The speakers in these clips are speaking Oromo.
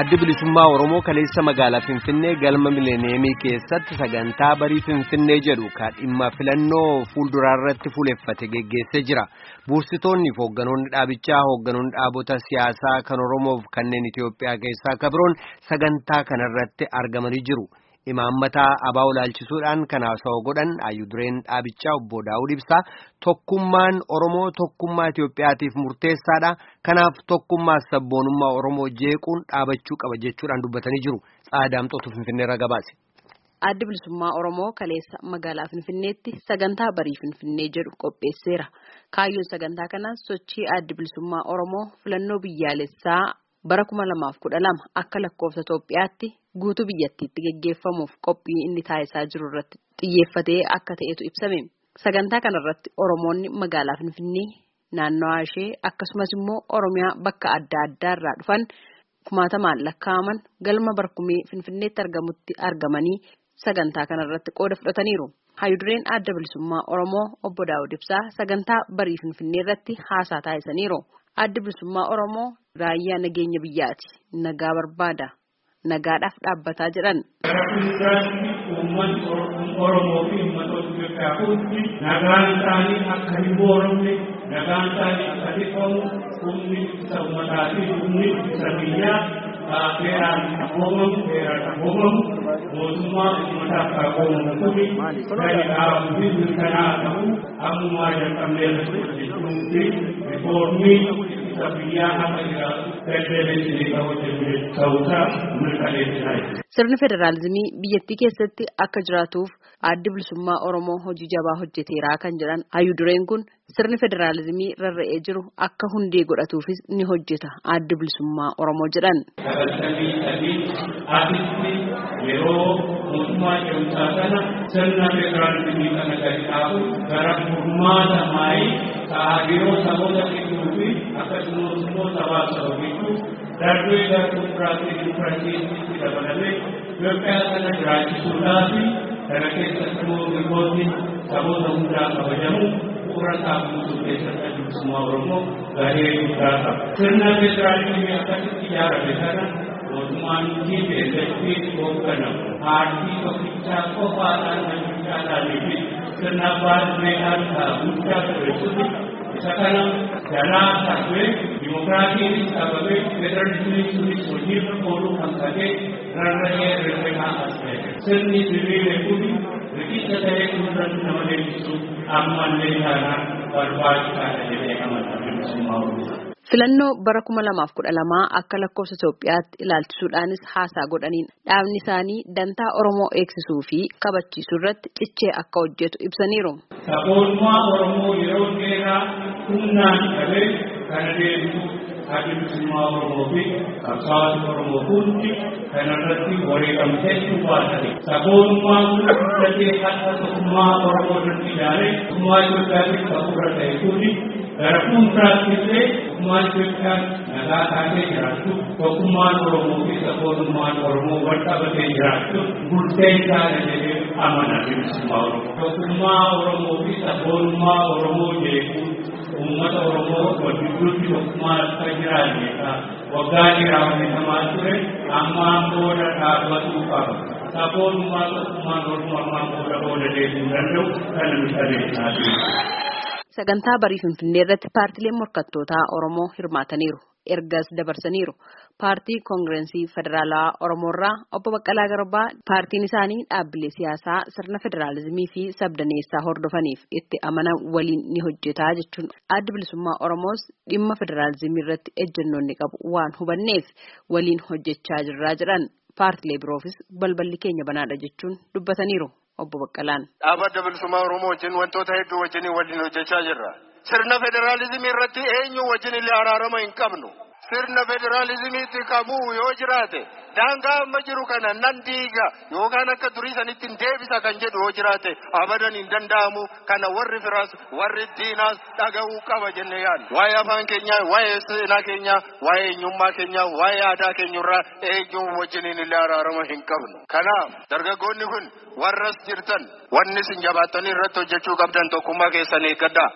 Addi bilisummaa Oromoo kaleessa magaalaa Finfinnee galma mileeniyeemii keessatti sagantaa barii Finfinnee jedhu kan dhimma filannoo fuulduraa irratti fuuleffate geggeessee jira. Buursitoonni fi hoogganoonni dhaabichaa hoogganoonni dhaabota siyaasaa kan Oromoof kanneen Itoophiyaa keessaa kabiroon sagantaa kanarratti argamanii jiru. Imaammataa abaa olaalchisuudhaan kan haasawaa godhan ayyudureen dhaabichaa obbo Daawud Ibsaa tokkummaan Oromoo tokkummaa Itoophiyaatiif murteessaadha. Kanaaf tokkummaa sabboonummaa Oromoo jeequun dhaabachuu qaba jechuudhaan dubbatanii jiru. Tsaadaamxootu Finfinneerra gabaase. Addi bilisummaa Oromoo kaleessa magaalaa Finfinneetti sagantaa barii Finfinnee jedhu qopheesseera. Kaayyoon sagantaa kanaa sochii addi bilisummaa Oromoo filannoo biyyaalessaa bara kuma lamaaf kudha lama akka lakkoofsa Itoophiyaatti guutuu biyyattiitti geggeeffamuuf qophii inni taasisaa jiru irratti xiyyeeffatee akka ta'etu ibsame. Sagantaa kanarratti Oromoonni magaalaa Finfinnee naannawaa ishee akkasumas immoo Oromiyaa bakka adda addaa irraa dhufan kumaatamaan lakkaa'aman galma barkumee Finfinneetti argamutti argamanii sagantaa kanarratti qooda fudhataniiru. Hayyudureen adda bilisummaa Oromoo obbo Daawud Ibsaa sagantaa barii Finfinnee irratti haasaa taasisaniiru. Addi bilisummaa Oromoo raayyaa nageenya biyyaati. Nagaa barbaada. Nagaadhaaf dhaabbataa jedhan. Gara fuulduraatti uummanni Oromoo fi uummattoota Itoophiyaa hundi nagaan isaanii akka hin booramne, nagaan isaanii akka dhiqamu, humni isa uummataa fi humni isa biyyaa seeraan qaboomamu, seeraan qaboomamu, mootummaa uummataaf qaboomamu kuni gadi dhaabuu fi mirkanaa ta'u ammumaa jalqabnee jechuun fi mirkaneessinaa Sirni federaalizimii biyyattii keessatti akka jiraatuuf addi bilisummaa Oromoo hojii jabaa hojjeteeraa kan jedhan hayyudureen kun sirni federaalizimii rarra'ee jiru akka hundee godhatuufis ni hojjeta addi bilisummaa Oromoo jedhan. Yeroo mootummaa ce'umsaa kana sirna federaalizimii kana gadi dhaabu gara furmaata maayii ta'aa yeroo saboota gidduu fi akkasumas immoo sabaa saba gidduu darbee gara fuulduraatti dimokiraasiitti dabalamee Itoophiyaa kana jiraachisuudhaa fi kana keessatti immoo mirgoonni saboota hundaa kabajamu bu'uura taasisuu keessatti adda bilisummaa Oromoo gahee guddaa qaba. Sirna federaalizimii akkasitti ijaarame kana mootummaan TPLF hoogganamu paartii tokkichaa qofaadhaan hojjechaadhaanii fi sirna baadiyyaadhaan ta'a guddaa qabeessuuti isa kana jalaa darbee dimokiraasiinis qabamee federalizimii sunis hojiirra ooluu kan ta'e rarra'ee herregaa as ta'e sirni diriire kuni riqicha ta'ee fuulduratti nama deemsisu ammallee taanaan barbaachisaadha jedhee amanta bilisummaa Oromoo. Filannoo bara kuma lamaaf kudha lamaa akka lakkoofsa Itoophiyaatti ilaalchisuudhaanis haasaa godhaniin dhaabni isaanii dantaa Oromoo eegsisuu fi kabachiisuu irratti cichee akka hojjetu ibsaniiru. Sabboonummaa Oromoo yeroo dheeraa humnaan qabee kana deemsu adda bilisummaa Oromoo fi qabsaa'ota Oromoo hundi kanarratti wareegamtee baatani. Sabboonummaan kun guddatee akka tokkummaa Oromoo irratti ijaaree tokkummaa Itoophiyaatiif ta'uurra ta'e kuni gara fuulduraatti illee tokkummaan Itoophiyaan nagaa taatee jiraachuu tokkummaan Oromoo fi sabboonummaan Oromoo wal qabatee jiraachuu murteessaadha jedhee amana bilisummaa Oromoo. Tokkummaa Oromoo fi sabboonummaa Oromoo jechuun uummata Oromoo wal gidduutti tokkummaa akka jiraanne waggaa dheeraa hojjetamaa ture ammaan booda dhaabbatuu qaba. Sabboonummaa tokkummaan Oromoo ammaan booda booda deemuu danda'u kana mirkaneessaa Sagantaa barii Finfinnee irratti paartileen morkattootaa Oromoo hirmaataniiru. Ergas dabarsaniiru. Paartii Koongirensii Federaalaa Oromoorraa obbo Baqqalaa Garbaa paartiin isaanii dhaabbilee siyaasaa sirna federaalizimii fi sabdaneessaa hordofaniif itti amanan waliin ni hojjetaa jechuun addi bilisummaa Oromoos dhimma federaalizimii irratti ejjennoon ni qabu waan hubanneef waliin hojjechaa jirraa jedhan. Paartilee biroofis balballi keenya banaadha jechuun dubbataniiru. Obbo Baqqalaan. Dhaabata bilisummaa Oromoo wajjin wantoota hedduu wajjin waliin hojjechaa jirra. Sirna federaalizimii irratti eenyu wajjin illee araarama hin qabnu. sirna federaalizimiitti qabu yoo jiraate. Daangaa amma jiru kana nan diiga. Yookaan akka durii sanitti hin deebisa kan jedhu yoo jiraate. Abadan hin danda'amu kana warri firaas warri diinaas dhaga'uu qaba jenne yaadna waa'ee afaan keenyaa waa'ee seenaa keenyaa waa'ee eenyummaa keenyaa waa'ee aadaa keenyarraa eenyuu wajjiniin illee araarama hin qabnu kanaaf dargaggoonni kun warras jirtan wanni isin jabaattanii irratti hojjechuu qabdan tokkummaa keessan eeggadhaa.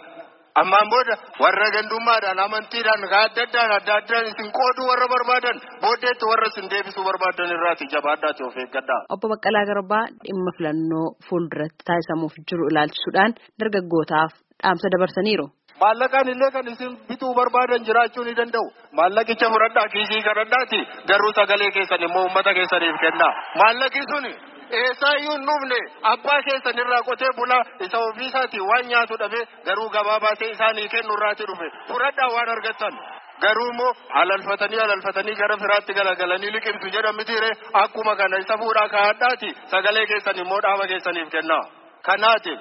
Ammaan booda warra gandummaadhaan amantiidhaan adda addaan adda addaan isin qooduu warra barbaadan booddeetti warra isin deebisuu barbaadan irraati jabaadhaati of eeggadhaa. Obbo Baqqalaa Garbaa dhimma filannoo fuulduratti taasisamuuf jiru ilaalchisuudhaan dargaggootaaf dhaamsa dabarsaniiru. Maallaqaan illee kan isin bituu barbaadan jiraachuu ni danda'u. Maallaqicha fudhadhaa kiisii kadhadhaati garuu sagalee keessan immoo uummata keessaniif kennaa. Maallaqi suni eessaayyuu hin dhufne abbaa keessan irraa qotee bulaa isa ofiisaatii waan nyaatu dhabe garuu gabaa baasee isaanii kennu irraati dhufe fudhadhaa waan argattan. Garuu immoo alalfatanii alalfatanii gara firaatti galagalanii liqimsu jedhamitiire akkuma kana isa fuudhaa kaa'adhaati sagalee keessan immoo dhaaba keessaniif kennaa. Kanaatiif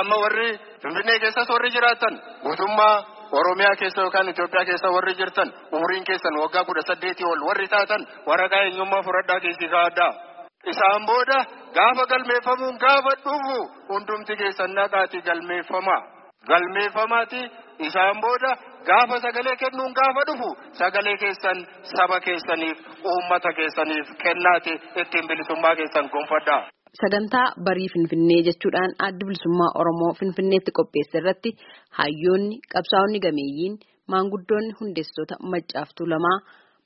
amma warri Finfinnee keessas warri jiraatan guutummaa Oromiyaa keessa yookaan Itoophiyaa keessa warri jirtan umriin keessan waggaa kudha saddeetii ol warri taatan waraqaa eenyummaa fudhadhaa keessi kaa'adhaa. Isaan booda gaafa galmeeffamuun gaafa dhufu hundumti keessan naqaati galmeeffamaa. Galmeeffamaati isaan booda gaafa sagalee kennuun gaafa dhufu sagalee keessan saba keessaniif uummata keessaniif kennaati ittiin bilisummaa keessan gonfadhaa. Sagantaa barii Finfinnee jechuudhaan adda bilisummaa Oromoo Finfinneetti qopheesse irratti hayyoonni qabsaa'onni gameeyyiin maanguddoonni hundeessitoota maccaaftuu lamaa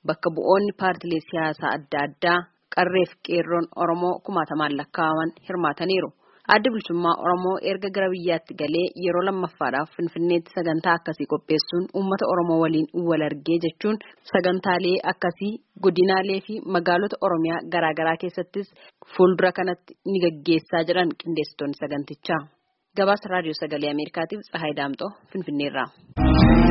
bakka bu'oonni paartilee siyaasaa adda addaa qarreef qeerroon Oromoo kumaatamaan lakkaa'aman hirmaataniiru. Adda bilisummaa Oromoo erga gara biyyaatti galee yeroo lammaffaadhaaf Finfinneetti sagantaa akkasii qopheessuun uummata Oromoo waliin wal argee jechuun sagantaalee akkasii godinaalee fi magaalota Oromiyaa garaagaraa keessattis fuuldura kanatti ni gaggeessaa jedhan qindeessitoonni sagantichaa. Gabaasa Raadiyoo Sagalee Ameerikaatiif Tsahaay Daamxoo Finfinneerraa.